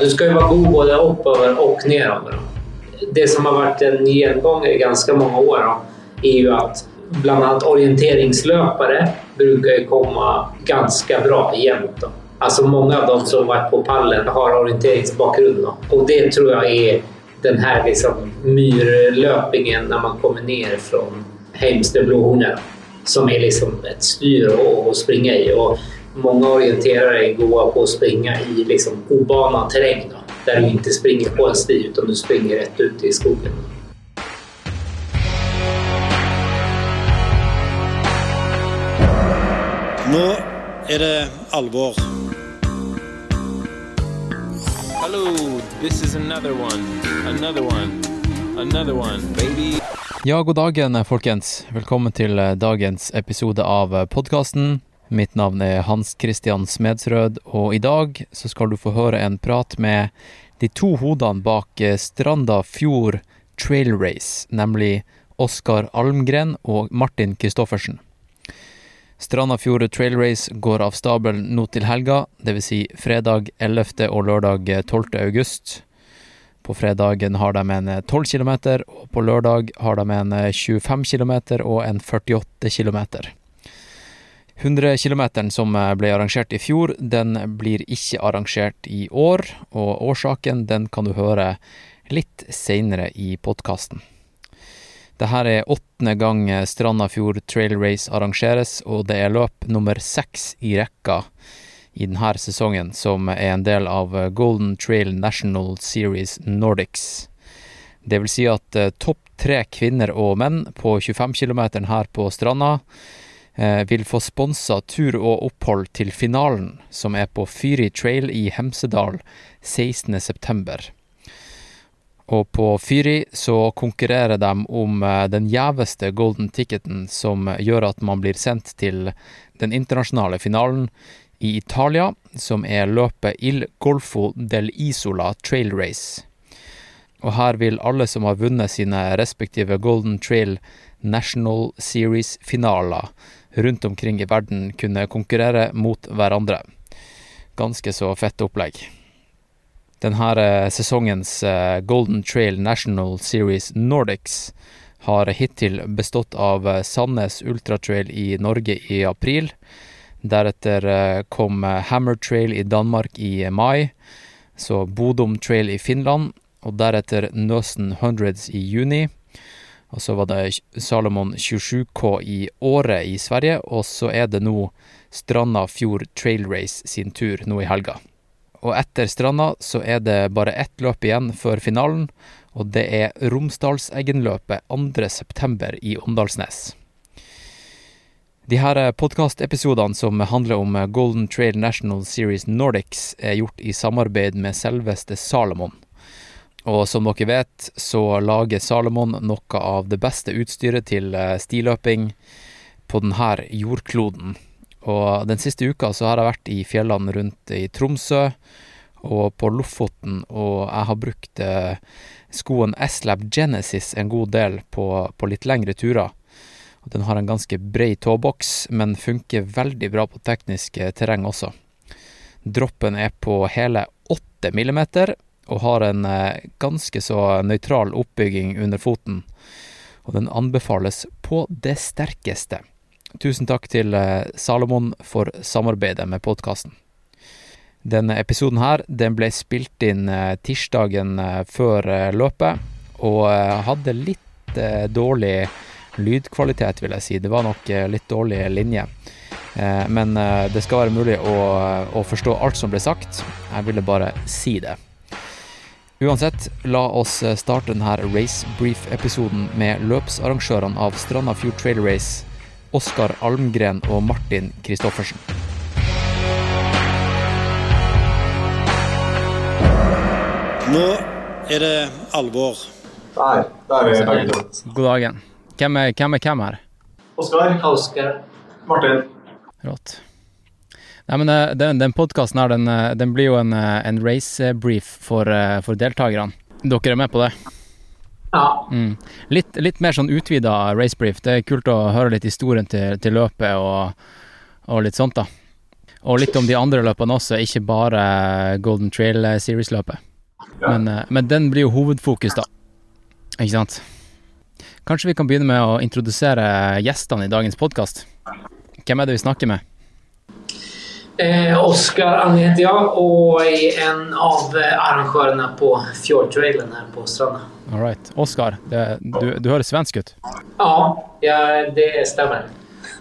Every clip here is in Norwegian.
Du ska ju vara god både oppover och nedover. Det som har varit en gengång i ganska många år då, är ju att bland annat orienteringslöpare brukar ju komma bra jämt. Då. Alltså många av de som varit på pallen har orienteringsbakgrund. Då. Det tror jag är den här liksom myrlöpningen när man kommer ner från Heimsterblåhornet som är liksom ett styr att springa i. Och många orienterare är goda på att springa i liksom obanad terräng då, där du inte springer på en sti utan du springer rätt ut i skogen. Nå er det alvor. Hello, this is another one, another one, another one, baby. Ja, god dagen, folkens. Velkommen til eh, dagens episode av podkasten. Mitt navn er Hans Christian Smedsrød, og i dag så skal du få høre en prat med de to hodene bak eh, Stranda Fjord Trail Race, nemlig Oskar Almgren og Martin Kristoffersen. Strandafjord Trail Race går av stabelen nå til helga, dvs. Si fredag 11. og lørdag 12. august. På fredagen har de en 12 km, og på lørdag har de en 25 km og en 48 km. 100 km som ble arrangert i fjor, den blir ikke arrangert i år, og årsaken den kan du høre litt seinere i podkasten. Dette er åttende gang Strandafjord Trail Race arrangeres, og det er løp nummer seks i rekka i denne sesongen, som er en del av Golden Trail National Series Nordics. Det vil si at eh, topp tre kvinner og menn på 25 km her på stranda eh, vil få sponsa tur og opphold til finalen, som er på Fyri Trail i Hemsedal 16.9. Og på Fyri så konkurrerer de om eh, den gjeveste golden ticketen som gjør at man blir sendt til den internasjonale finalen i Italia, som er løpet Il Golfo del Isola Trail Race. Og her vil alle som har vunnet sine respektive Golden Trail National Series-finaler rundt omkring i verden, kunne konkurrere mot hverandre. Ganske så fett opplegg. Denne eh, sesongens eh, Golden Trail National Series Nordics har hittil bestått av eh, Sandnes Ultratrail i Norge i april. Deretter kom Hammer Trail i Danmark i mai, så Bodom Trail i Finland, og deretter Nøsen Hundreds i juni. Og så var det Salomon 27K i Åre i Sverige, og så er det nå Stranda Fjord Trail Race sin tur nå i helga. Og etter Stranda så er det bare ett løp igjen før finalen, og det er Romsdalseggenløpet 2.9. i Åndalsnes. De her podkastepisodene som handler om Golden Trail National Series Nordics, er gjort i samarbeid med selveste Salomon. Og som dere vet, så lager Salomon noe av det beste utstyret til eh, stiløping på denne jordkloden. Og den siste uka så har jeg vært i fjellene rundt i Tromsø og på Lofoten, og jeg har brukt eh, skoen S-Lab Genesis en god del på, på litt lengre turer. Og den har en ganske bred tåboks, men funker veldig bra på teknisk eh, terreng også. Droppen er på hele 8 millimeter, og har en eh, ganske så nøytral oppbygging under foten. Og den anbefales på det sterkeste. Tusen takk til eh, Salomon for samarbeidet med podkasten. Denne episoden her, den ble spilt inn eh, tirsdagen før løpet, og hadde litt dårlig lydkvalitet, vil jeg si. Det var nok litt dårlig linje. Men det skal være mulig å, å forstå alt som ble sagt. Jeg ville bare si det. Uansett, la oss starte denne Race Brief-episoden med løpsarrangørene av Stranda Fjord Trail Race Oskar Almgren og Martin Kristoffersen. Nå er det alvor. Der, der er begge to. God dagen. Hvem er hvem, er hvem her? Oskar. Oskar. Martin. Rått. Nei, men eh, Den, den podkasten her, den, eh, den, blir jo en, eh, en race-brief for, for deltakerne. Dere er med på det? Ja. Mm. Litt, litt, mer sånn utvida racebrief. Det er kult å høre litt historien til, til løpet og, og, litt sånt, da. Og litt om de andre løpene også, ikke bare Golden Trail Series-løpet. Ja. Men, men den blir jo hovedfokus, da. Ikke sant? Kanskje vi kan begynne med å introdusere gjestene i dagens podkast. Hvem er det vi snakker med? Eh, Oskar Anne heter jeg og er en av arrangørene på Fjordtrailen her på Stranda. All right. Oskar, du, du høres svensk ut. Ja, ja, det stemmer.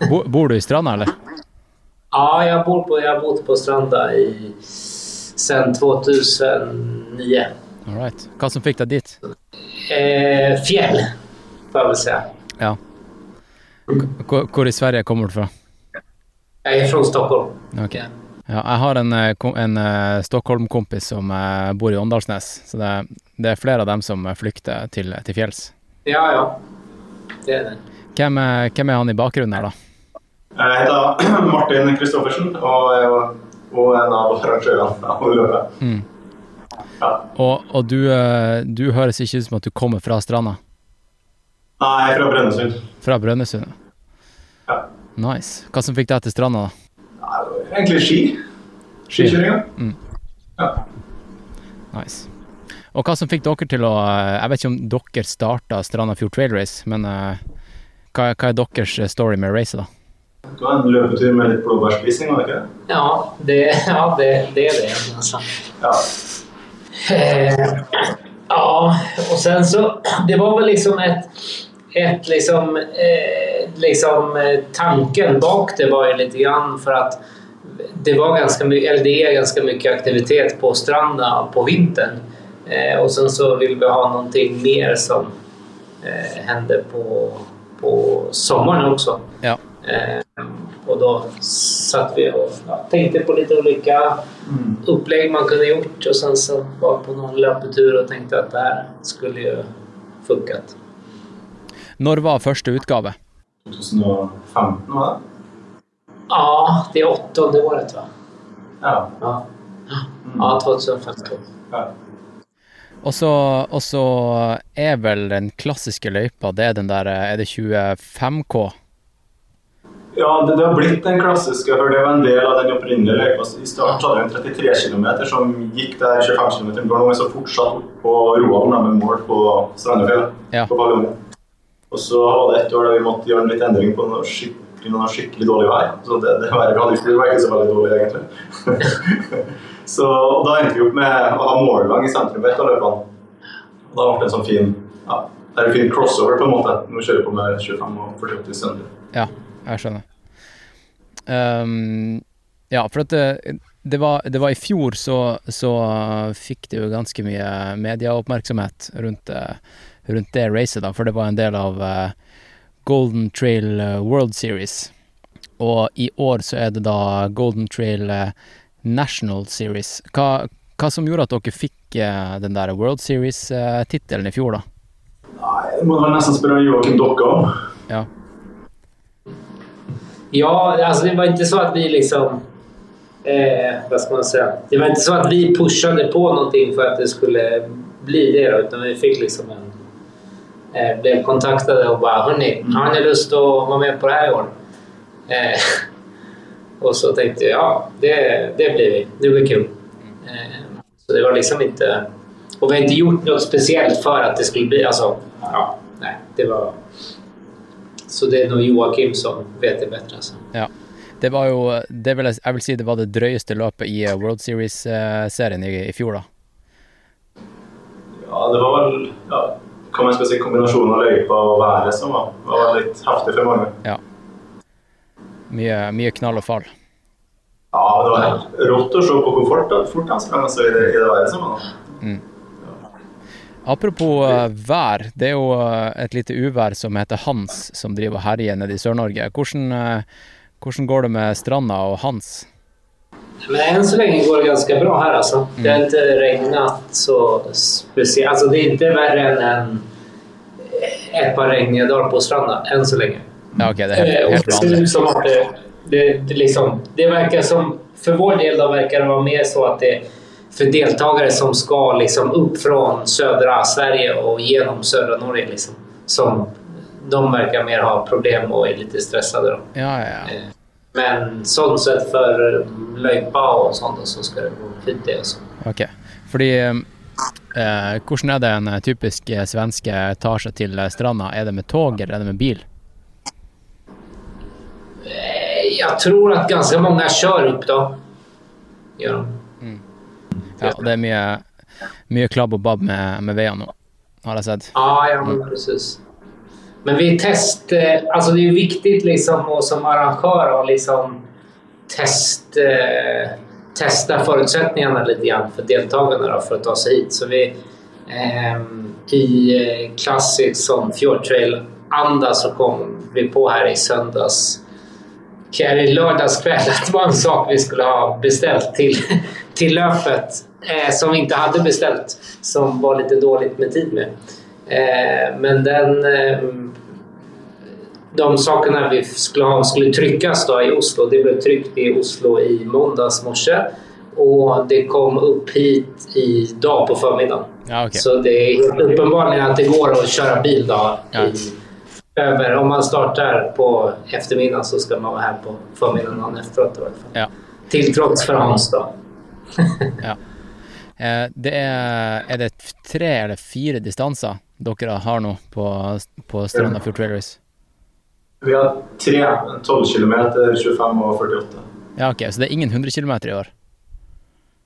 Bo, bor du i Stranda, eller? Ja, jeg bor på, jeg har bodd på Stranda i, siden 2009. All right. Hva som fikk deg dit? Eh, fjell, får jeg vel si. Ja. Hvor, hvor i Sverige kommer du fra? Jeg er fra Stockholm. Okay. Ja, jeg har en, eh, en eh, Stockholm-kompis som eh, bor i Åndalsnes, så det, det er flere av dem som flykter til, til fjells. Ja, ja. Det er det. Hvem er, hvem er han i bakgrunnen her, da? Jeg heter Martin Kristoffersen og er jo- og en av arrangørene av løpet. Ja. Og, og du, du høres ikke ut som at du kommer fra Stranda? Nei, jeg er fra Brønnøysund. Fra Brønnøysund? Ja. Nice. Hva som fikk deg til Stranda, da? Egentlig ski. Skikjøringa. Ja. Nice. Og hva som fikk dere til å eh, Jeg vet ikke om dere starta Strandafjord Trail Race, men uh, hva, hva er deres story med racet, da? Det var en løpetur med litt blåbærspising, var det ikke det? Ja, det, ja, det, det er det. Altså. Ja. Eh, ja, og sen så, det var vel liksom et, et liksom, eh, liksom eh, tanken bak det var ju lite grann för att det var ganska mycket, eller det är ganska mycket aktivitet på stranda på vintern. Eh, och sen så vill vi ha någonting mer som eh, händer på, på sommaren också. Ja. Eh, och då satt vi och ja, tänkte på lite olika upplägg man kunde gjort och sen så var på någon löpetur och tänkte att det här skulle ju funkat. Når var første utgave? 2015 var det? Ja, det är åttonde året va? Ja. Ja, ja 2015. ja. Og så, og så er vel den klassiske løypa, det er den der Er det 25K? Ja, det, det har blitt den klassiske, for det var en del av den opprinnelige løypa. I starten hadde vi en 33 km som gikk der 25 km går nå, men så fortsatt opp på Roalen med mål på Strandefjell. Ja. På Paviljongen. Og så var det et år da vi måtte gjøre en litt endring på noe skikkelig, noe skikkelig dårlig vær. Så det, det var ikke så veldig dårlig, egentlig. så da endte vi opp med å ha målgang i sentrum på ett av løpene. Og da ble det en sånn fin ja, det er en fin crossover, på en måte. Nå kjører vi på med 25 og 48 sønder. Ja, jeg skjønner. Um, ja, for at det, det, var, det var i fjor så, så fikk det jo ganske mye medieoppmerksomhet rundt, eh, rundt det racet, da, for det var en del av eh, Golden Trail eh, World Series. Og i år så er det da Golden Trail eh, National Series. Hva, hva som gjorde at dere fikk den der World Series-tittelen i fjor, da? Nei, det må man nesten spørre Joakim Dokke om. Ja. Ja, altså det var ikke så at vi liksom... Eh, Hva skal man si? Det var ikke så at vi pushet på noe for at det skulle bli det. Utan vi fikk liksom en... Eh, blev kontaktade och bara Hörni, har ni lust att vara med på det här i år? Eh, och så tänkte jag ja, det, det blir vi. Det blir kul. Eh, så det var liksom inte... Och vi har inte gjort något speciellt för att det skulle bli... Alltså, ja, nej, det var... Så det er nå Joakim som vet det bedre. Altså. Ja. Det var jo det vil jeg, jeg vil si det var det drøyeste løpet i eh, World Series-serien i, i fjor, da. Ja, det var vel ja, hva man skal si, kombinasjonen av løypa og været som var, var litt heftig for mange. Ja. Mye, mye knall og fall. Ja, det var helt rått å se på hvor fort, fort han sprang altså, i, det, i det været som var. Apropos uh, vær, det er jo uh, et lite uvær som heter Hans, som driver og herjer nede i Sør-Norge. Hvordan, uh, hvordan går det med Stranda og Hans? Men än så länge går det ganska bra här. Alltså. Det har inte regnat så speciellt. Alltså, det är inte värre än en, ett par regniga dagar på stranden än så länge. Ja, okay, det Eh, helt, och helt det ser ut som att det, det, det, liksom, det verkar som, för vår del då verkar det vara mer så att det för deltagare som ska liksom upp från södra Sverige och genom södra Norge. Liksom, som de verkar mer ha problem och är lite stressade. Då. Ja, ja, ja. Eh, Men sånn sett for løypa og sånn, så skal det gå fint, det. også. Ok. Fordi eh, hvordan er det en typisk svenske svenske etasje til eh, stranda? Er det med tog, eller er det med bil? Jeg tror at ganske mange kjører opp, da. Gör de. Ja, det er mye, mye klabb og babb med, med veiene nå, har jeg sett. Ja, ja men precis. Men vi test... eh, Alltså det är ju viktigt liksom som arrangör att liksom test, testa förutsättningarna lite grann för deltagarna då, för ta sig hit. Så vi eh, i klassisk som Fjord Trail anda så kom vi på här i söndags eller i att det var en sak vi skulle ha beställt till, till löpet eh, som vi inte hade beställt som var lite dåligt med tid med. Eh, men den, eh, de sakerna vi skulle skulle trykkes da i Oslo. Det ble trykt i Oslo i måndags morse Og det kom opp hit i dag på formiddagen. Ja, okay. Så det er åpenbart at det går å kjøre bil da. Ja. över. Om man startar på eftermiddagen så skal man være her på formiddagen dagen efteråt i alla fall. Ja. Til tross for Hans da. ja. Eh, det er, er det tre eller fire distanser dere har nå på, på Stranda Fjord Trailers? Vi har tre. 12 km, 25 og 48. Ja, ok, så det er ingen 100 km i år?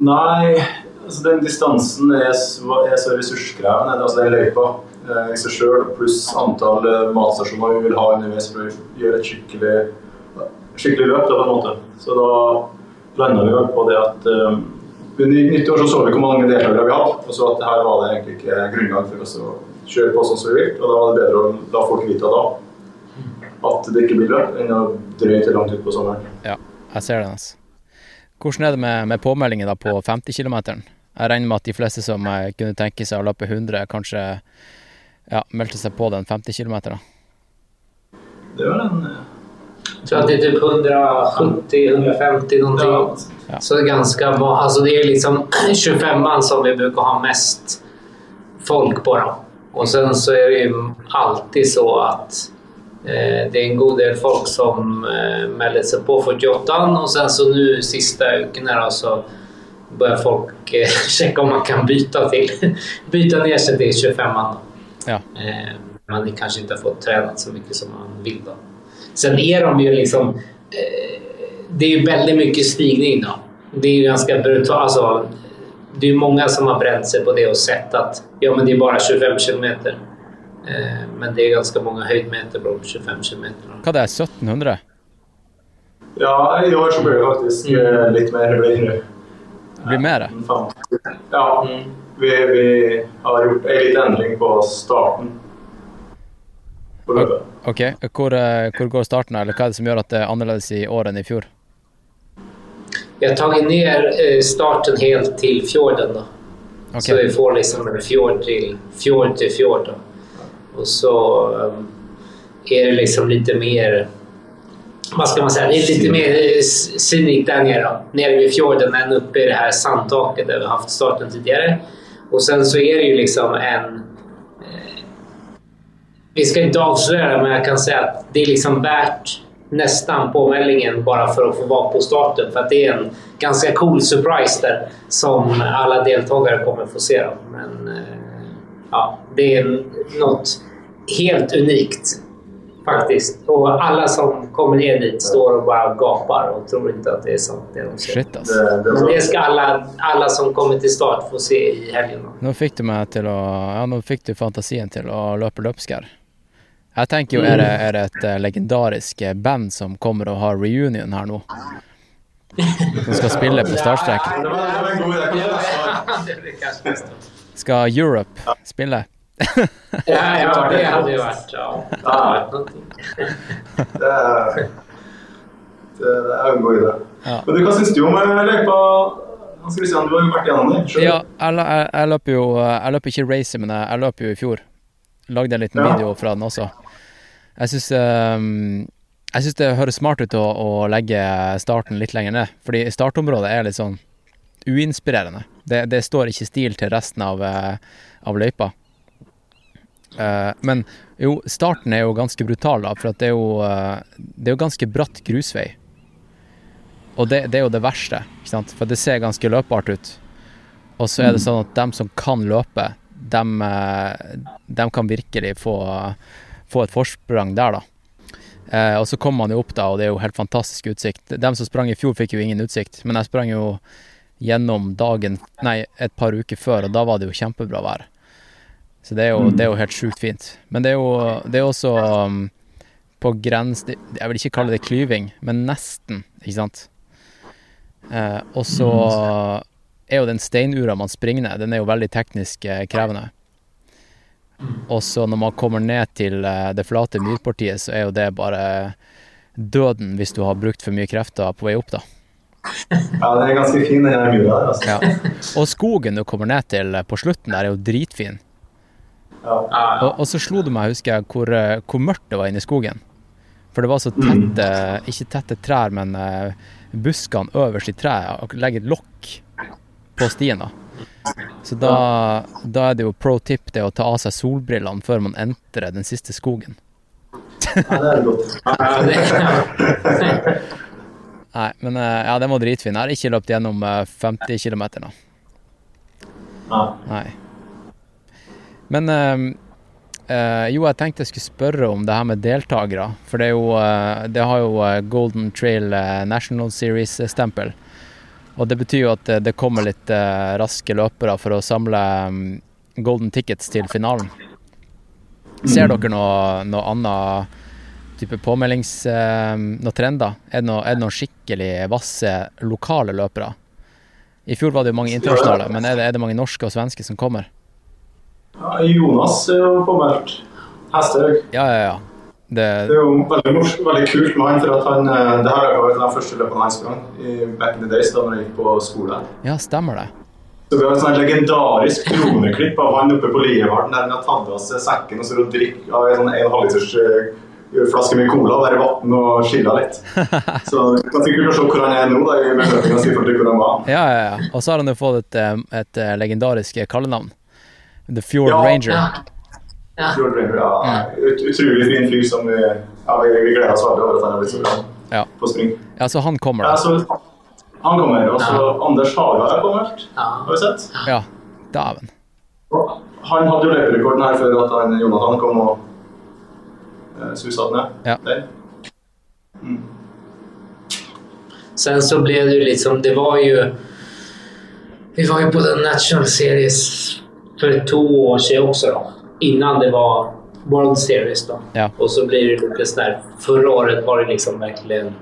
Nei, altså den distansen er så, er så ressurskrevende. Altså den løypa eh, i seg sjøl, pluss antall eh, matstasjoner vi vil ha underveis for å gjøre et skikkelig, skikkelig løp. Da, på en måte. Så da landa vi på det at um, ved ny- nyttår så så vi hvor mange deltakere vi hadde, og så at her var det egentlig ikke grunnlag for oss å kjøre på sånn som vi vil. Og da var det bedre å la folk vite da at det ikke blir løp, enn å drøye til langt ut på sommeren. Ja, jeg ser den. Altså. Hvordan er det med, med påmeldinger da på 50 km? Jeg regner med at de fleste som eh, kunne tenke seg å løpe 100, kanskje ja, meldte seg på den 50 km. Det var en jeg tror at det er typ 170-150 någonting. ja, Ja. Så det er ganske bra. Altså det er liksom 25-mann som vi bruker å ha mest folk på. Då. Og sen så er det jo alltid så att eh, det är en god del folk som eh, mäler sig på 48 och sen så nu sista veckorna så börjar folk eh, checka om man kan byta till byta ner sig till 25 då. Ja. Eh, man kanske inte har fått tränat så mycket som man vill. Då. Sen är de ju liksom... Eh, det är ju väldigt mycket stigning då. Det är ju ganska brutalt. Alltså, det är många som har bränt sig på det och sett att ja, men det är bara 25 kilometer. Eh, men det er ganske mange høydemeter de 25 km. Hva det er 1700? Ja, i år så blir det faktisk eh, litt mer. Det blir blir mer? Faen. Ja, vi, vi har gjort en liten endring på starten. På løpet. Ok, hvor, eh, hvor går starten, eller hva er det som gjør at det er annerledes i år enn i fjor? Vi har tagit ner eh, starten helt til fjorden. da. Okay. Så vi får liksom en fjord til fjord. til fjord då. Och så um, är det liksom lite mer... Vad ska man säga? Det är lite mer eh, s- där nere. Nere vid fjorden än uppe i det här sandtaket där vi haft starten tidigare. Och sen så är det ju liksom en... Eh, vi ska inte avslöja men jag kan säga att det är liksom värt nästan påmeldingen bara för att få vara på starten. För det är en ganska cool surprise där som alla deltagare kommer få se. Då. Men eh, ja, det är något helt unikt faktiskt. Och alla som kommer ner dit står och bara gapar och tror inte att det är sant det de ser. shit altså. Det, det Men det ska alla, alla som kommer till start få se i helgen. Då. Nå fikk du meg til å Ja, nå fikk du fantasien til å løpe løpskær. Jeg tenker jo, er det, er det et eh, legendarisk eh, band som kommer og har reunion her nå? Som skal spille på startstreken? Det var, det var en god idé. Skal Europe spille? Ja, ja, det hadde jo vært Ja, det hade varit någonting. Det det, det er en god idé. Ja. Men du, hva syns du om eh, løypa? Hans Christian, du har jo vært gjennom det. selv. Ja, jeg, jeg, jeg løp jo Jeg løper ikke racer, men jeg, jeg løp jo i fjor. Lagde en liten Ja. video fra den også. Jeg syns Jeg syns det høres smart ut å, å legge starten litt lenger ned, fordi startområdet er litt sånn uinspirerende. Det, det står ikke stil til resten av, eh, av løypa. Eh, men jo, starten er jo ganske brutal, da, for det er jo, eh, det er jo ganske bratt grusvei. og det, det er jo det verste, ikke sant? for det ser ganske løpbart ut. Og så er det sånn at dem som kan løpe, dem, dem kan virkelig få, få et forsprang der, da. Eh, og så kommer man jo opp, da, og det er jo helt fantastisk utsikt. Dem som sprang i fjor, fikk jo ingen utsikt, men jeg sprang jo gjennom dagen Nei, et par uker før, og da var det jo kjempebra vær. Så det er jo, det er jo helt sjukt fint. Men det er jo det er også um, på grens Jeg vil ikke kalle det klyving, men nesten, ikke sant. Eh, og så er jo den steinura man springer ned, den er jo veldig teknisk eh, krevende. Og så når man kommer ned til eh, det flate myrpartiet, så er jo det bare døden hvis du har brukt for mye krefter på vei opp, da. Ja, det er ganske fin, den mura der. altså. Ja. Og skogen du kommer ned til på slutten der, er jo dritfin. Ja. Og, og så slo det meg, husker jeg, hvor, eh, hvor mørkt det var inne i skogen. For det var så tette, ikke tette trær, men eh, buskene øverst i treet og legger et lokk på stien. da. Så da, da er det jo pro tip det å ta av seg solbrillene før man entrer den siste skogen. ja, det er godt. Nei, men eh, ja, den var dritfin. Jeg har ikke løpt gjennom eh, 50 km nå. Nei. Nei. Men uh, eh, jo, jeg tenkte jeg skulle spørre om det her med deltakere. For det jo eh, Det har jo eh, Golden Trail eh, National Series-stempel. Og det betyr jo at eh, det kommer litt eh, raske løpere for å samle mm, golden tickets til finalen. Ser dere noe, noe annet type påmeldings... Eh, noe? Er det, noe, er det noen skikkelig vasse lokale løpere? I fjor var det jo mange internasjonale, men er det, er det mange norske og svenske som kommer? Ja, Jonas er jo påmeldt. Hesthaug. Ja, ja, ja. Det, Det er jo veldig, mors- veldig kult med han, for at han, eh, det her var den første løpet han sprang i back in the days da han gikk på skole. ja, stemmer det. Så vi har et sånt legendarisk kroneklipp av han oppe på Lievarden der han har tatt av seg sekken og så drikker av en sånn en halvliters eh, flaske med cola, bare vann og chilla litt. Så du kan sikkert se hvor han er nå da, i medløpinga si for hvordan hvor han var. Ja, ja, ja. Og så har han jo fått et, eh, et eh, legendarisk kallenavn. The Fjord Ja, Ranger. ja. Ja. Fjord Ranger, ja, ut, utrolig fin fyr som vi, ja, vi, vi gleder oss veldig over at han er blitt så bra Ja. på spring. ja, så han kommer, da. Ja, så, han kommer, og så Anders Haga er kommet, har vi sett. Ja, dæven. Han hadde jo løperekorden her før at han, Jonathan kom og eh, susa den ned. Ja. Mm. Sen så blev det ju liksom, det var ju... Vi var ju på den National Series för två år sedan också då. Innan det var World Series då. Ja. Och så blir det lite sådär, förra året var det liksom verkligen...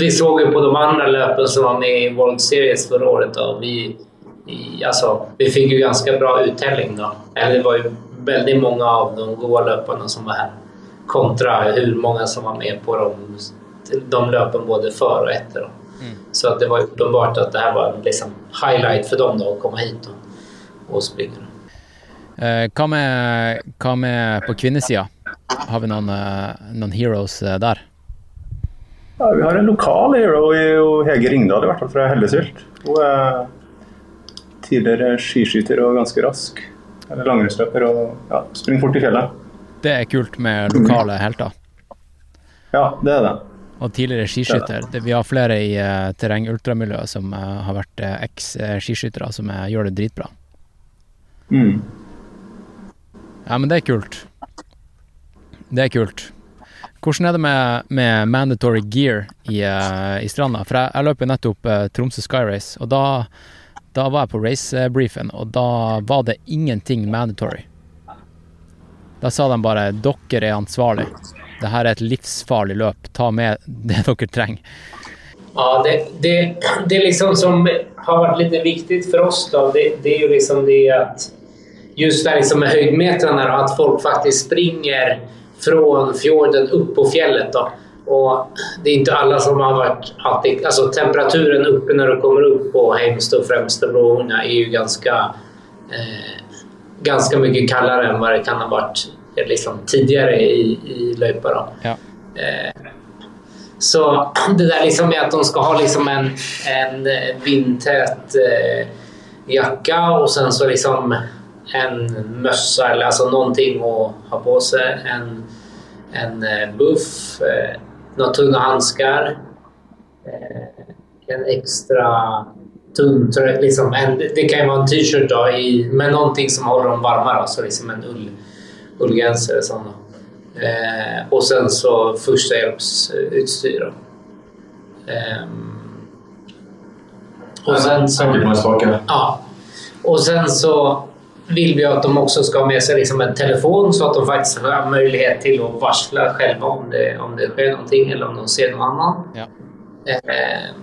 Vi såg ju på de andra löpen som var med i World Series förra året då. Vi, alltså, vi fick ju ganska bra uttelling då. Eller det var ju väldigt många av de goda löparna som var här. Kontra hur många som var med på de, de löpen både före och efter. Mm. Så att det var uppenbart att det här var en liksom highlight för dem då att komma hit och, och springa. Eh, hva, med, hva med på kvinnesida? Har vi noen, eh, noen heroes eh, der? Ja, vi har en lokal hero i Hege Ringdal, i hvert fall fra Hellesylt. Hun er tidligere skiskyter og ganske rask. Eller langrennsløper og ja, springer fort i fjellet. Det er kult med lokale helter. Ja, det er det. Og tidligere skiskytter. Det, vi har flere i uh, terreng-ultramiljøet som uh, har vært uh, eks-skiskyttere, som uh, gjør det dritbra. Mm. Ja, men det er kult. Det er kult. Hvordan er det med, med mandatory gear i, i stranda? For jeg, jeg løp jo nettopp Tromsø Sky Race, og da, da var jeg på racebriefen, og da var det ingenting mandatory. Da sa de bare 'dere er ansvarlig'. Her er et livsfarlig løp. Ta med det dere trenger. Ja, det, det, det liksom som har vært litt viktig for oss da, det, det er jo liksom det at just det liksom med høydemeterne, at folk faktisk springer fra fjorden opp på fjellet. da. Og det er ikke alle som har vært alltid, altså temperaturen oppe når du kommer opp på Heimstø og Främstebroarna er jo ganske eh, ganska mycket kallare än vad det kan ha varit eh, liksom, tidigare i, i löpa. Ja. Eh, så det där liksom med att de ska ha liksom en, en eh, vindtät eh, jacka och sen så liksom en mössa eller alltså någonting att ha på sig. En, en buff, eh, några tunna handskar. Eh, en extra tunn tröja. Liksom en, det kan ju vara en t-shirt då, i, med någonting som håller dem varma. Då, så liksom en ull, ullgenser. eller sånt. Eh, och sen så första hjälpsutstyr. Ehm, och sen så... Ja. Och sen så vill vi att de också ska ha med sig liksom en telefon så att de faktiskt har möjlighet till att varsla själva om det, om det sker någonting eller om de ser någon annan. Ja. Ehm,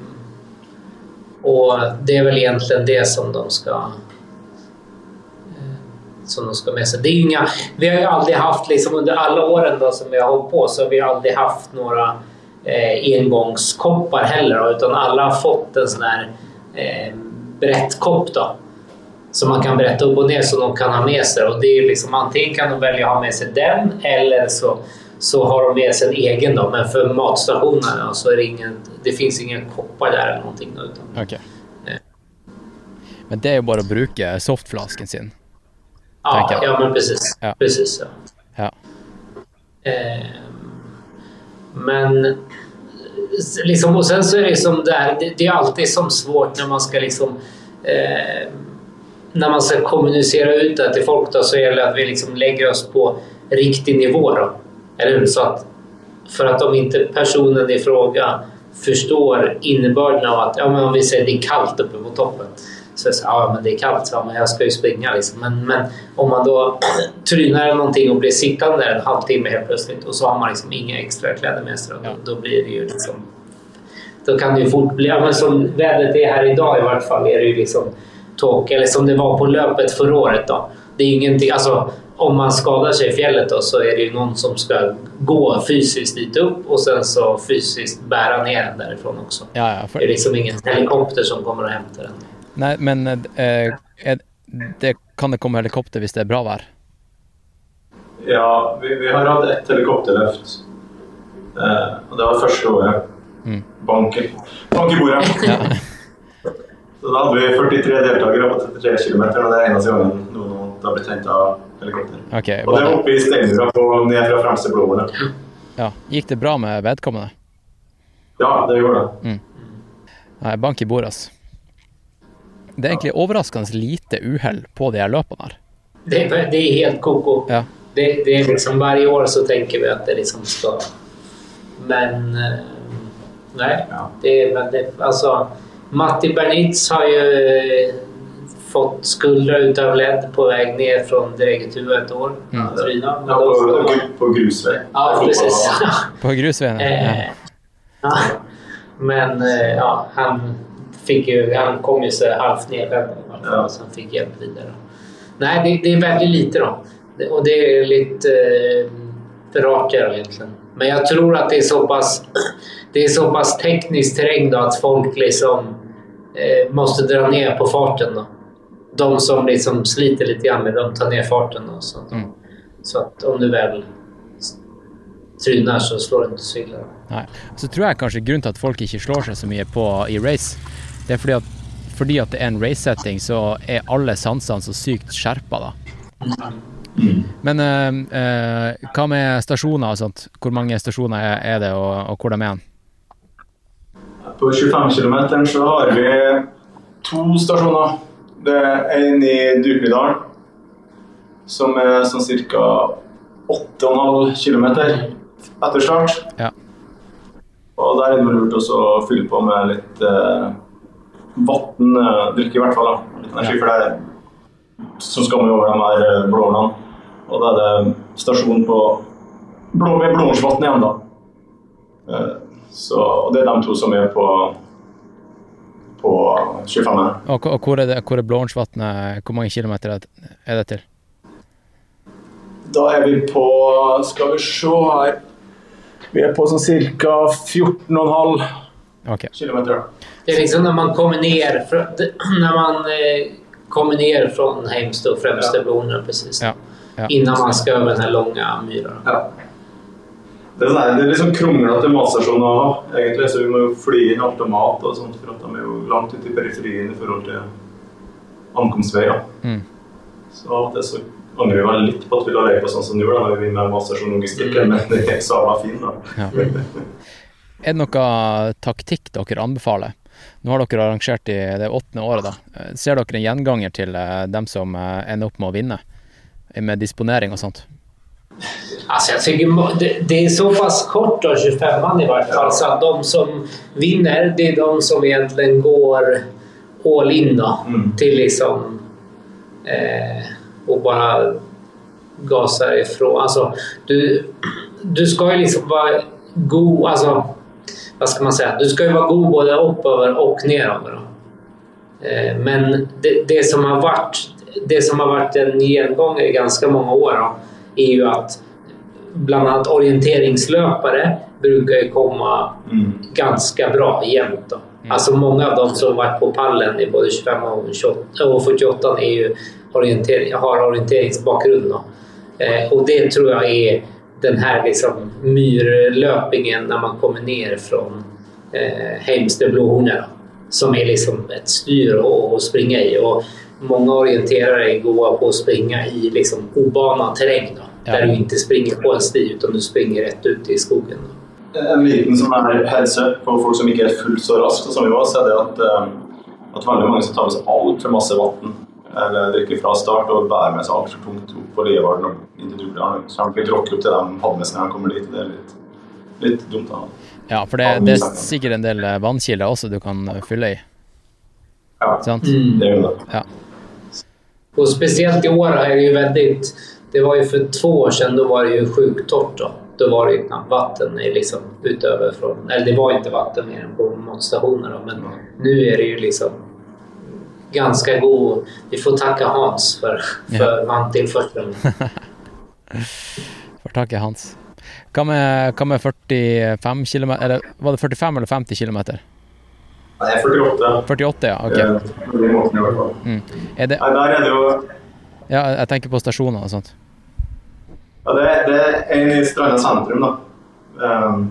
och det är väl egentligen det som de ska eh, som de ska med sig. Det är inga, vi har ju aldrig haft, liksom under alla åren då som vi har hållit på, så har vi aldrig haft några eh, engångskoppar heller. Utan alla har fått en sån här eh, berättkopp då. Som man kan berätta upp och ner som de kan ha med sig. Och det är liksom, antingen kan de välja att ha med sig den eller så, så har de med sig en egen. Då. Men för matstationerna så är det ingen, det finns inga koppar där eller någonting. Då, utan, okay. eh. Men det er ju bare å bruke softflasken sin. ja, ja, men precis. Ja. precis ja. Ja. Eh, men liksom, och sen så är det som där, det, det är alltid som svårt när man ska liksom eh, när man ska kommunicera ut det till folk då, så gäller det att vi liksom lägger oss på riktig nivå. Då. Eller hur? Så att, för att om inte personen i fråga förstår innebörden av att ja, men om vi säger det är kallt uppe på toppen. Så jag säger, ja men det är kallt, så, men jag ska ju springa. Liksom. Men, men om man då trynar någonting och blir sittande en halvtimme helt plötsligt och så har man liksom inga extra kläder med sig. Då, Ja. då blir det ju liksom... Då kan det ju fort bli... Ja, men som vädret är här idag i vart fall är det ju liksom torka. Eller som det var på löpet förra året. Då. Det är ju ingenting... Alltså, om man skadar sig i fjället då, så är det ju någon som ska gå fysiskt dit upp och sen så fysiskt bära ner den därifrån också. Ja, ja. Det är liksom ingen helikopter som kommer och hämtar den. nei, men eh, er, det, kan det komme helikopter hvis det er bra vær? Ja, vi, vi har hatt ett helikopterløft. Eh, og det var første året. Mm. Bank, i- bank i bordet. Ja. Så da hadde vi 43 deltakere på 33 km, og det er eneste gangen noen har blitt hentet av helikopter. Okay, Og det det, oppe i Steinmura på ned fra fremste blåbåndet. ja. Gikk det bra med vedkommende? Ja, det gjorde det. Nei, bank i bordet, altså. Det er egentlig overraskende lite uhell på de her løpene her. Det, är- det er helt koko. Ja. Det, det er liksom, hver år så tenker vi at det liksom skal Men... Nei. nej, Ja. det er... väldigt... Alltså, Matti Bernitz har ju eh, fått skuldra utav ledd på väg ner från Dregetua ett år. Mm. Tryna. Ja, på, på grusvei. Ja, precis. På grusveien? Ja. Eh, ja. Men eh, ja, han, fick ju, han kom ju så halvt nedvänd Ja. så han fick hjälp vidare. Nej, det, det är väldigt lite då. Det- Och det är lite eh, för egentlig. egentligen. Men jag tror att det är så pass, det är så pass tekniskt terräng då att folk liksom eh, måste dra ner på farten. Då. De som liksom sliter litt grann de tar ned farten. Og så, Mm. så at om du vel tryner, så slår du ikke så. Nei. Så tror jeg kanskje grunnen til at folk ikke slår seg så mye på i race, det er fordi at, fordi at det er en race-setting, så er alle sansene så sykt skjerpa, da. Men uh, uh, hva med stasjoner og sånt? Hvor mange stasjoner er, er det, og, og hvor de er? På 25 km så har vi to stasjoner. Det er en i Duklidalen, som er sånn ca. 8,5 km etter start. Ja. Og der er det lurt også å fylle på med litt eh, vann, eh, drikke i hvert fall. da. Litt energi, for det er som skal vi over de her eh, blåårene. Og da er det stasjon på blå, ved Blåårsvatn igjen, da. Eh, Så det er de to som er på, på 25. Og, og hvor er, det- hvor er Blåånsvatnet? Hvor mange kilometer er det- til? Da er vi på Skal vi se her Vi er på sånn ca. 14,5 okay. km. Det er liksom når man kommer ned fra, Når när man eh, kommer ned fra Heimstad och främsta Ja. Blånor presis. Ja. Ja. Innan man skal over den lange myra. Ja. Det er, sånn det er sånn kronglete matstasjoner ha, egentlig, så vi må jo fly inn alt og mat og sånt, for at de er jo langt ute i periferien i forhold til ankomstveier. Mm. Så av og til så angrer vi vel litt på at vi la løypa sånn som du gjorde da vi med mm. men det er sabla fin, da. Ja. Er det noe taktikk dere anbefaler? Nå har dere arrangert i det åttende året, da. Eh, Ser dere en gjenganger til eh, dem som eh, ender opp med å vinne? Med disponering og sånt? Alltså jag tycker det, det är så pass kort då, 25an i vart fall, så att de som vinner, det är de som egentligen går all in då, Mm. till liksom eh, och bara gasar ifrån. Alltså, du, du ska ju liksom vara god, alltså vad ska man säga, du ska ju vara god både uppöver och neråver. Då. Eh, men det, det, som har varit, det som har varit en gengång i ganska många år då, är ju att bland annat orienteringslöpare brukar ju komma Mm. ganska bra jämt. Då. Alltså många av de som varit på pallen i både 25 och 28 och 48 är ju orientering, har orienteringsbakgrund. Då. Eh, och det tror jag är den här liksom myrlöpningen när man kommer ner från eh, Heimster Blåhornet Som är liksom ett styr att springa i. Och många orienterare är goda på att springa i liksom obanad terräng. Då, Ja. Där du inte springer på en sti utan du springer rätt ut i skogen. Då. En liten sånn her up på folk som ikke er fullt så raskt som vi var, så er det at, eh, at veldig mange som tar med seg altfor masse vann eller drikker fra start og bærer med seg altfor tungt opp på Levarden og inn til Dublin. Så han blir tråkket opp til de hadde de kommer dit. Det er litt, litt dumt. da. Ja, for det, det er sikkert en del eh, vannkilder også du kan eh, fylle i. Ja, Sant? det gjør det. Ja. Och speciellt i år är det ju väldigt... Det var ju för två år sedan, då var det ju sjukt torrt. Då, då var det ju knappt vatten i liksom utöver från... Eller det var inte vatten mer än på matstationerna Men nu är det ju liksom ganska god... Vi får tacka Hans för, för vanntillförseln. Får tacka hans. Hva med, hva med 45 km Eller var det 45 eller 50 km? Nei, 48. 48, ja. ok. Eh, på den måten i hvert fall. Mm. Er det, Nei, der er det jo ja, jeg tenker på stasjoner og sånt. Ja, det, det er en i Stranda sentrum, da. Um,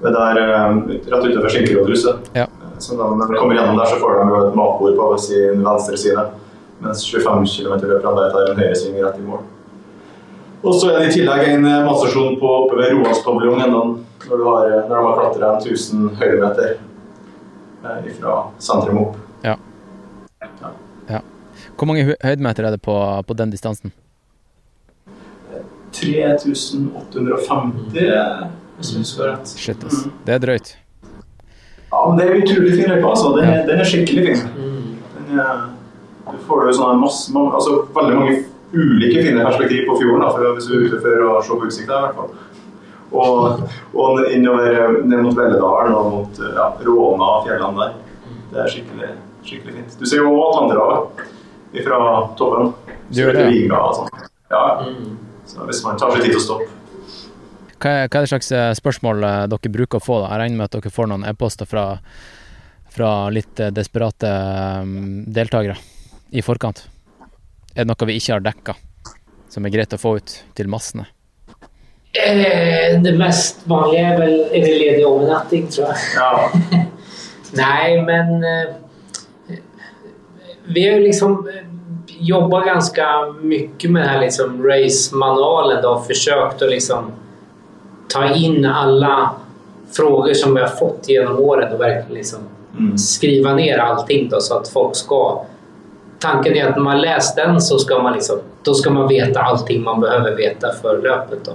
det der um, rett utenfor Skinkerådhuset. Ja. Så da, når de kommer gjennom der, så får de et matbord på sin venstre side. Mens 25 km løperne der tar en høyresving rett i mål. Og så er det i tillegg en eh, matstasjon på, oppe ved Roaldspaviljongen når, du har, når de har klatra 1000 høydemeter eh, fra sentrum opp. Hvor mange hø- høydemeter er det på, på den distansen? 3850, hvis jeg husker rett. Shit, ass. Det er drøyt. Ja, men det er utrolig fin løype, altså. Den, er- den er skikkelig fin. Mm. Den er, du får jo sånne masse, mange, altså veldig mange ulike fine perspektiv på fjorden, da, for, hvis du er ute for å se på utsikta i hvert fall. Og, og innover ned mot Velledalen og mot ja, Råna og fjellene der. Det er skikkelig, skikkelig fint. Du ser jo òg Atlanterhavet fra toppen. Du gjør det, ja. Vigra og sånn. Ja. Mm. Så hvis man tar seg tid til å stoppe. Hva er, hva er det slags eh, spørsmål eh, dere bruker å få? da? Jeg regner med at dere får noen e-poster fra, fra litt eh, desperate eh, deltakere i forkant. Er det noe vi ikke har dekka, som er greit å få ut til massene? Eh, det mest vanlige er vel är det ledig overnatting tror jeg. Ja. Nei, men eh, vi har jo liksom jobba jobbat mye mycket med den här liksom race-manualen og forsøkt å liksom ta inn alle frågor som vi har fått gjennom åren og verkligen liksom Mm. skriva ner allting då, så att folk ska... Tanken är att när man läst den så ska man, liksom, då ska man veta allting man behöver veta för löpet. Då.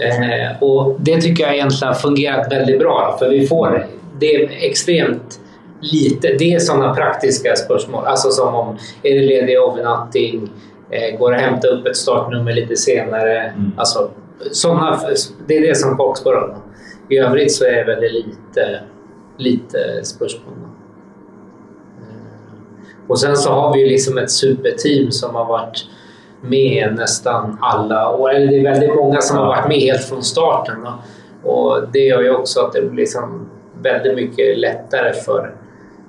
Eh, och det tycker jag egentligen har fungerat väldigt bra. För vi får, det är extremt lite. Det är sådana praktiska spörsmål. Alltså som om, är det ledig övernattning? Eh, går det att hämta upp ett startnummer lite senare? Mm. Alltså, såna, det är det som om. I övrigt så är det väldigt lite, lite spörsmål. Eh, Och sen så har vi liksom ett superteam som har varit med nästan alla år. Eller det är väldigt många som har varit med helt från starten. Och det gör ju också att det blir liksom väldigt mycket lättare för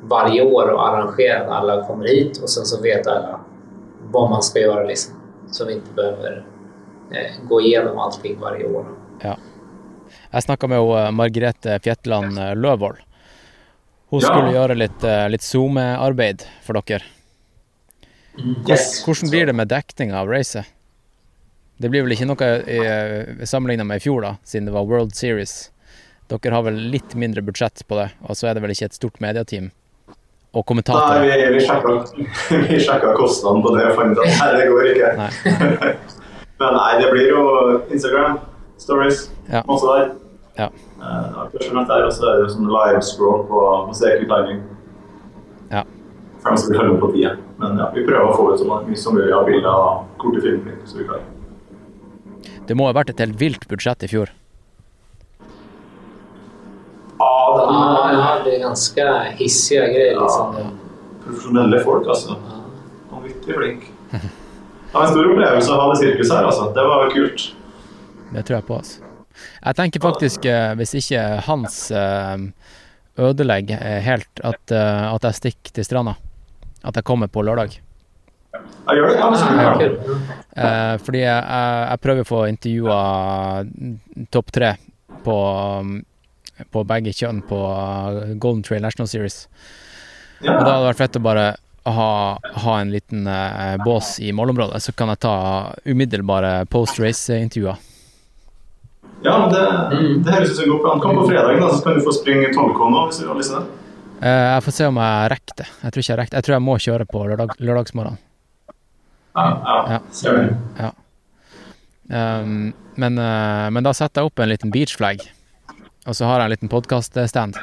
varje år att arrangera när alla kommer hit och sen så vet alla vad man ska göra liksom. Så vi inte behöver eh, gå igenom allting varje år. Ja. Jeg snakka med eh, Margrethe Fjetland eh, Løvold. Hun Ja. skulle gjøre litt, eh, litt SoMe-arbeid for dere. Yes. Hvordan blir det med dekninga av racet? Det blir vel ikke noe sammenligna med i fjor, da, siden det var World Series Dere har vel litt mindre budsjett på det, og så er det vel ikke et stort medieteam og Nei, vi, vi sjekka, vi sjekka kostnadene på det og fant at nei, det går ikke. Nei. Men nei, det blir jo Instagram, stories, Ja. masse der. Ja. Uh, først og fremst der, og så er det jo sånn live scroll på, på CQ Timing. For de skal på tida. Men ja, vi prøver å få ut så mye som mulig av bilder og korte filmer. Så vi kan. Det må ha vært et helt vilt budsjett i fjor. Ja, det er ja, det er ganske hissige greier. liksom. Ja. profesjonelle folk, altså. Vanvittig flink. Det var en stor opplevelse å ha det sirkuset her, altså. Det var kult. Det tror jeg på, altså. Jeg tenker faktisk, eh, hvis ikke Hans eh, ødelegger eh, helt, at, at jeg stikker til stranda. At jeg kommer på lørdag. Jeg gjør det, ja. Eh, fordi jeg, jeg, prøver å få intervjua topp tre på, på begge kjønn på eh, Golden Trail National Series. Og da hadde det vært fett å bare ha, ha en liten eh, bås i målområdet, så kan jeg ta umiddelbare post-race-intervjuer. Ja, men det, det høres ut som en god plan. Kom på fredag, da, så kan du få springe 12K nå hvis du har lyst til det. Eh, jeg får se om jeg rekker det. Jeg tror ikke jeg rekker det. Jeg tror jeg må kjøre på lørdag, lørdagsmorgen. Ja, ja. Ja. Ser du. Ja. Um, men, eh, men da setter jeg opp en liten beach flag, og så har jeg en liten podkaststand.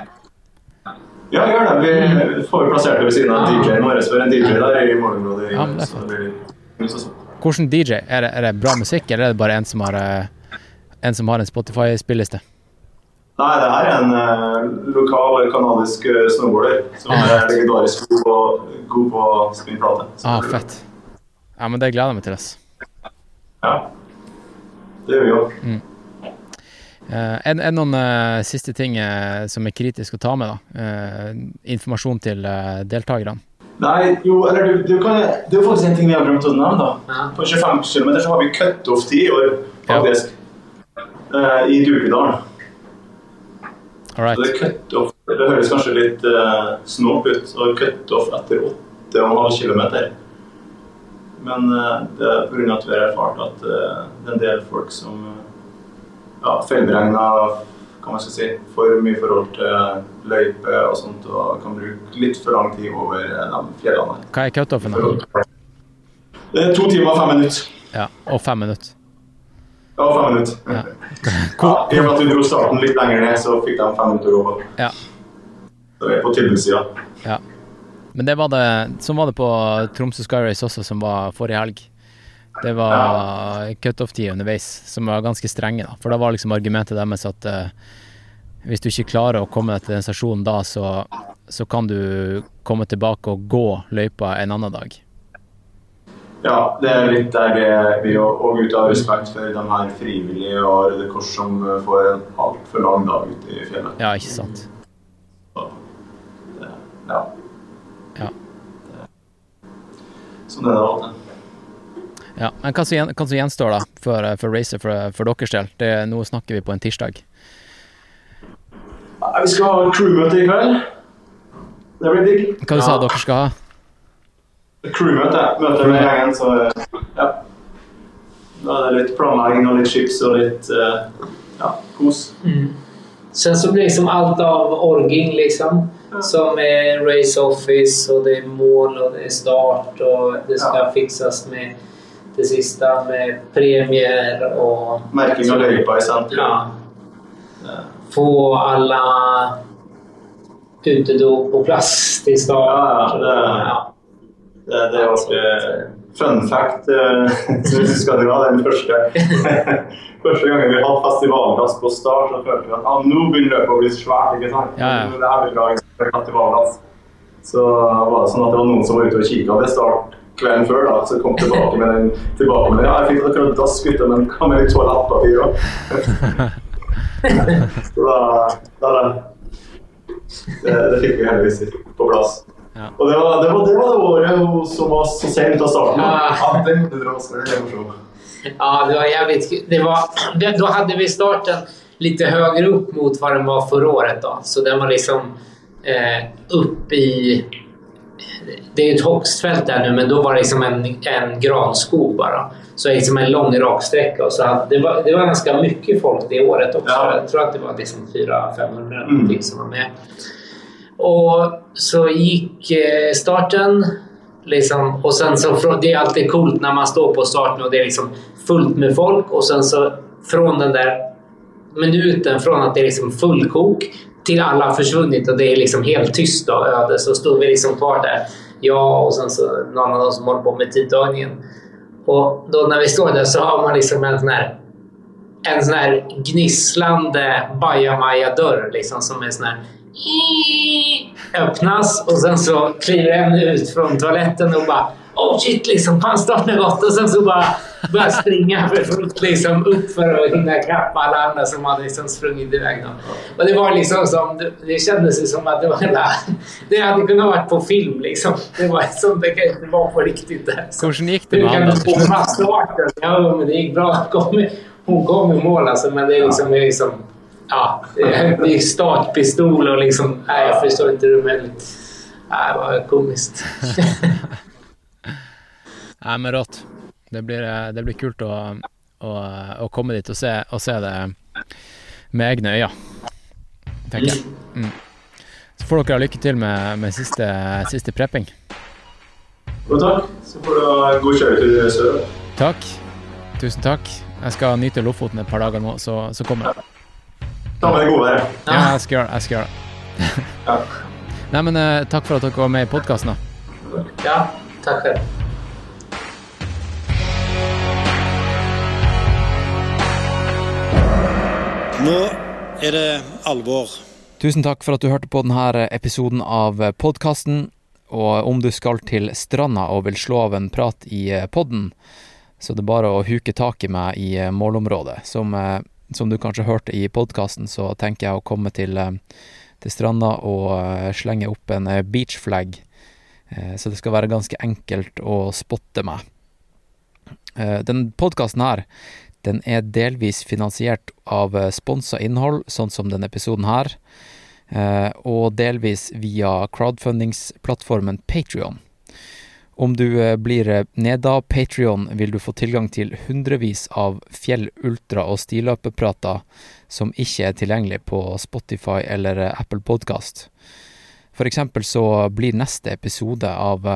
Ja, gjør det. Vi får plassert det ved siden av DJ-en vår. Så er en DJ der i morgenområdet. Ja, det er så blir det så- Hvordan DJ? Er det, er det bra musikk, eller er det bare en som har, eh, en, som har en Spotify-spilliste? Nei, det her er en uh, lokal kanadisk eh, snowboarder som Ah, er legendarisk god på, god på spinnplate. Ah, fett. Ja, men det gleder jeg meg til. ass. Ja. Det gjør vi jo. Eh, er, er det noen uh, siste ting uh, som er kritisk å ta med? da? Eh, informasjon til uh, deltakerne? Nei, jo, eller du, du kan Det er jo faktisk en ting vi har glemt å nevne. da. Ja. På 25 km så har vi cutoff-tid i år, faktisk. Eh, I Dukedalen. Right. Det er cutoff Det høres kanskje litt uh, snålt ut. Så cutoff etter 8,5 km. Men uh, det er pga. at vi har erfart at uh, det er en del folk som ja, feilberegna kan man si, for mye forhold til løype og sånt, og kan bruke litt for lang tid over eh, de fjellene. Hva er cutoffen? Det er to timer og fem minutter. Ja, og fem minutter. Ja, fem minutter. Ja. Ja, I og med at vi dro starten litt lenger ned, så fikk de fem minutter på. Ja. Så vi er på tilbudssida. Ja. Men det var det, sånn var det på Tromsø Sky Race også, som var forrige helg. Det var cutoff-tid underveis, som var ganske strenge. da. For da var liksom argumentet deres at uh, hvis du ikke klarer å komme deg til den stasjonen da, så, så kan du komme tilbake og gå løypa en annen dag. Ja, det er litt der vi- vi og, og ut av respekt for de her frivillige og Røde Kors som eh, får en altfor lang dag ute i fjellet. Ja, ikke sant? Så, det, ja. Ja. Sånn er det alltid. ja. Men hva som, hva som gjenstår da, for, eh, for racet for, for deres del? Det, nå snakker vi på en tirsdag. Vi skal ha crewmøte i kveld. Det blir digg. Hva du sa dere skal ha? Crewmøte. Møte med gjengen, så ja. Da er det litt planlegging og litt chips og litt eh, ja, kos. Sen så blir liksom alt av orging liksom. Som er race office og det er mål og det er start og det skal Ja. fixas med det siste med premier og Merking av løypa i sentrum. Ja. Ja. Få alle utedop på plass til start. Ja, ja, det- Ja. Det, det var fun fact som vi skal dra den første Første gangen vi hadde festivalplass på start, så følte vi at ah, nå begynner løpet å bli svært. ikke sant? Ja, ja. Det her blir bra festivalplass. Så var det sånn at det var noen som var ute og kikka ved start kvelden før, da, så kom tilbake med den tilbake med. Ja, jeg fikk akkurat dass, gutta, men hva med litt toalettpapir òg? så da, da det, det fikk vi heldigvis på plass. Ja. Og det var det, var, det var det året hun som var så sent av starten. Ja. Ja, det måtte dra. Ja, det var jävligt kul. det var, det, Då hade vi starten litt høyere opp mot hva den var förra året. Då. Så den var liksom eh, upp i... Det er jo et högstfält där nu, men da var det liksom en, en granskog bara. Så liksom en lång raksträcka. Så det, var, det var ganska mycket folk det året också. Ja. Jeg tror att det var liksom 400-500 Mm. som var med. Och så gick eh, starten. Liksom, Og sen så, det er alltid coolt når man står på starten og det er liksom fullt med folk. og sen så fra den der minuten fra at det er liksom fullkok til alle har forsvunnet og det er liksom helt tyst og øde, så stod vi liksom kvar der. Ja, og sen så noen av dem som håller på med tidtagningen. Og da når vi står der, så har man liksom en sånn her en sånn her gnisslande bajamaja-dør liksom som er sånn här öppnas och sen så kliver en ut från toaletten och bara Oh shit, liksom, han starten gott. och sen så bara börjar springa för fullt liksom, upp för att hinna ikapp alla andra som hade liksom sprungit iväg. Då. Och det var liksom som, det kändes som att det var hela, det hade kunnat varit på film liksom. Det var som det kan inte vara på riktigt Hur gick det med du få slutt? Ja, men det gick bra. Hon kom, hon kom i mål alltså, men det är liksom, det är liksom ja, startpistol och liksom, nej jag förstår inte hur det är. Nej, det var komiskt. Nei, men rått. Det blir, eh, det blir kult å, å, å komme dit og se, og se det med egne øyne, tenker jeg. Mm. Så får dere ha lykke til med, med siste, siste prepping. Jo, takk. Så får du ha god kjøretur sør. Takk. Tusen takk. Jeg skal nyte Lofoten et par dager nå, så, så kommer jeg. Ta med det gode været. Ja, jeg skal gjøre det. Jeg skal gjøre det. Ja. Nei, men uh, takk for at dere var med i podkasten, da. Ja, for det. Nå er det alvor. Tusen takk for at du hørte på denne episoden av podkasten. Og om du skal til stranda og vil slå av en prat i podden, så det er bare å huke tak i meg i målområdet. Som, eh, som du kanskje hørte i podkasten, så tenker jeg å komme til, eh, til stranda og eh, slenge opp en eh, beach flag. Så det skal være ganske enkelt å spotte meg. Den podkasten her, den er delvis finansiert av sponsa innhold, sånn som denne episoden her, og delvis via crowdfundingsplattformen Patrion. Om du eh, blir eh, neda Patrion, vil du få tilgang til hundrevis av fjell, ultra og stiløpeprater som ikke er tilgjengelig på Spotify eller eh, Apple Podcast. For eksempel så blir neste episode av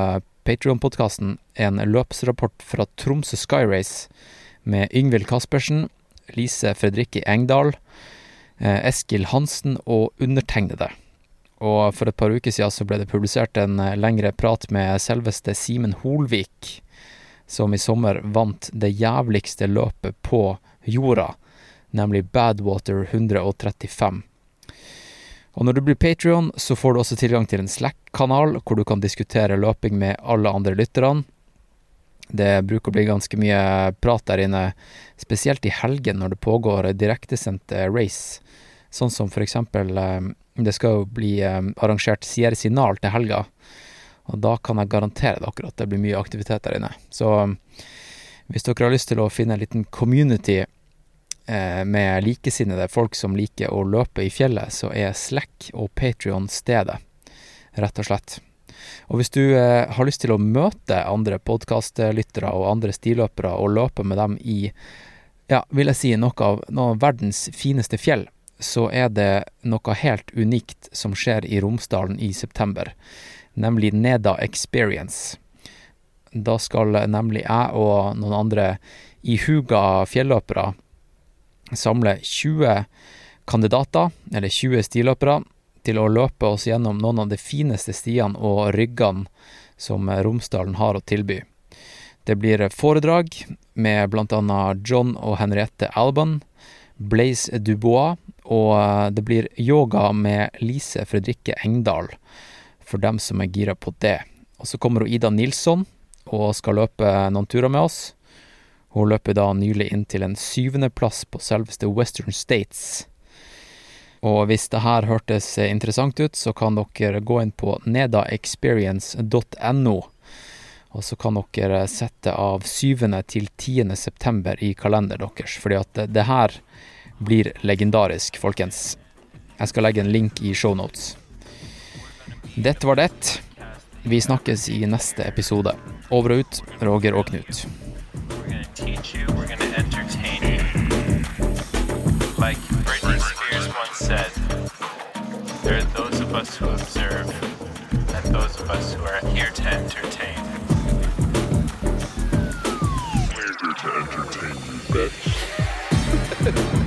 Patrion-podkasten en løpsrapport fra Tromsø Skyrace med Yngvild Kaspersen, Lise Fredrikke Engdahl, Eskil Hansen og undertegnede. Og for et par uker siden så ble det publisert en eh, lengre prat med selveste Simen Holvik, som i sommer vant det jævligste løpet på jorda, nemlig Badwater 135. Og når du blir Patrion, så får du også tilgang til en Slack-kanal, hvor du kan diskutere løping med alle andre lytterne. Det bruker å bli ganske mye prat der inne, spesielt i helgen når det pågår direktesendt race. Sånn som for eksempel eh, Det skal jo bli eh, arrangert Sierra Signal til helga, og da kan jeg garantere dere at det blir mye aktivitet der inne. Så hvis dere har lyst til å finne en liten community eh, med likesinnede folk som liker å løpe i fjellet, så er Slack og Patrion stedet, rett og slett. Og hvis du eh, har lyst til å møte andre podkastlyttere og andre stiløpere og løpe med dem i, ja, vil jeg si, noe av, noe av verdens fineste fjell, så er det noe helt unikt som skjer i Romsdalen i september, nemlig Neda Experience. Da skal nemlig jeg og noen andre ihuga fjelløpere samle 20 kandidater, eller 20 stiløpere, til å løpe oss gjennom noen av de fineste stiene og ryggene som Romsdalen har å tilby. Det blir foredrag med annet John og Henriette Alban, Blaise Dubois, og det blir yoga med Lise Fredrikke Engdahl, for dem som er gira på det. Og så kommer Ida Nilsson og skal løpe noen turer med oss. Hun løper da nylig inn til en syvendeplass på selveste Western States. Og hvis det her hørtes interessant ut, så kan dere gå inn på nedaexperience.no, og så kan dere sette av 7. til 10. september i kalenderen deres, fordi at det her blir legendarisk, folkens. Jeg skal legge en link i shownotes. Dette var det. Vi snakkes i neste episode. Over og ut, Roger og Knut. Like Britney Spears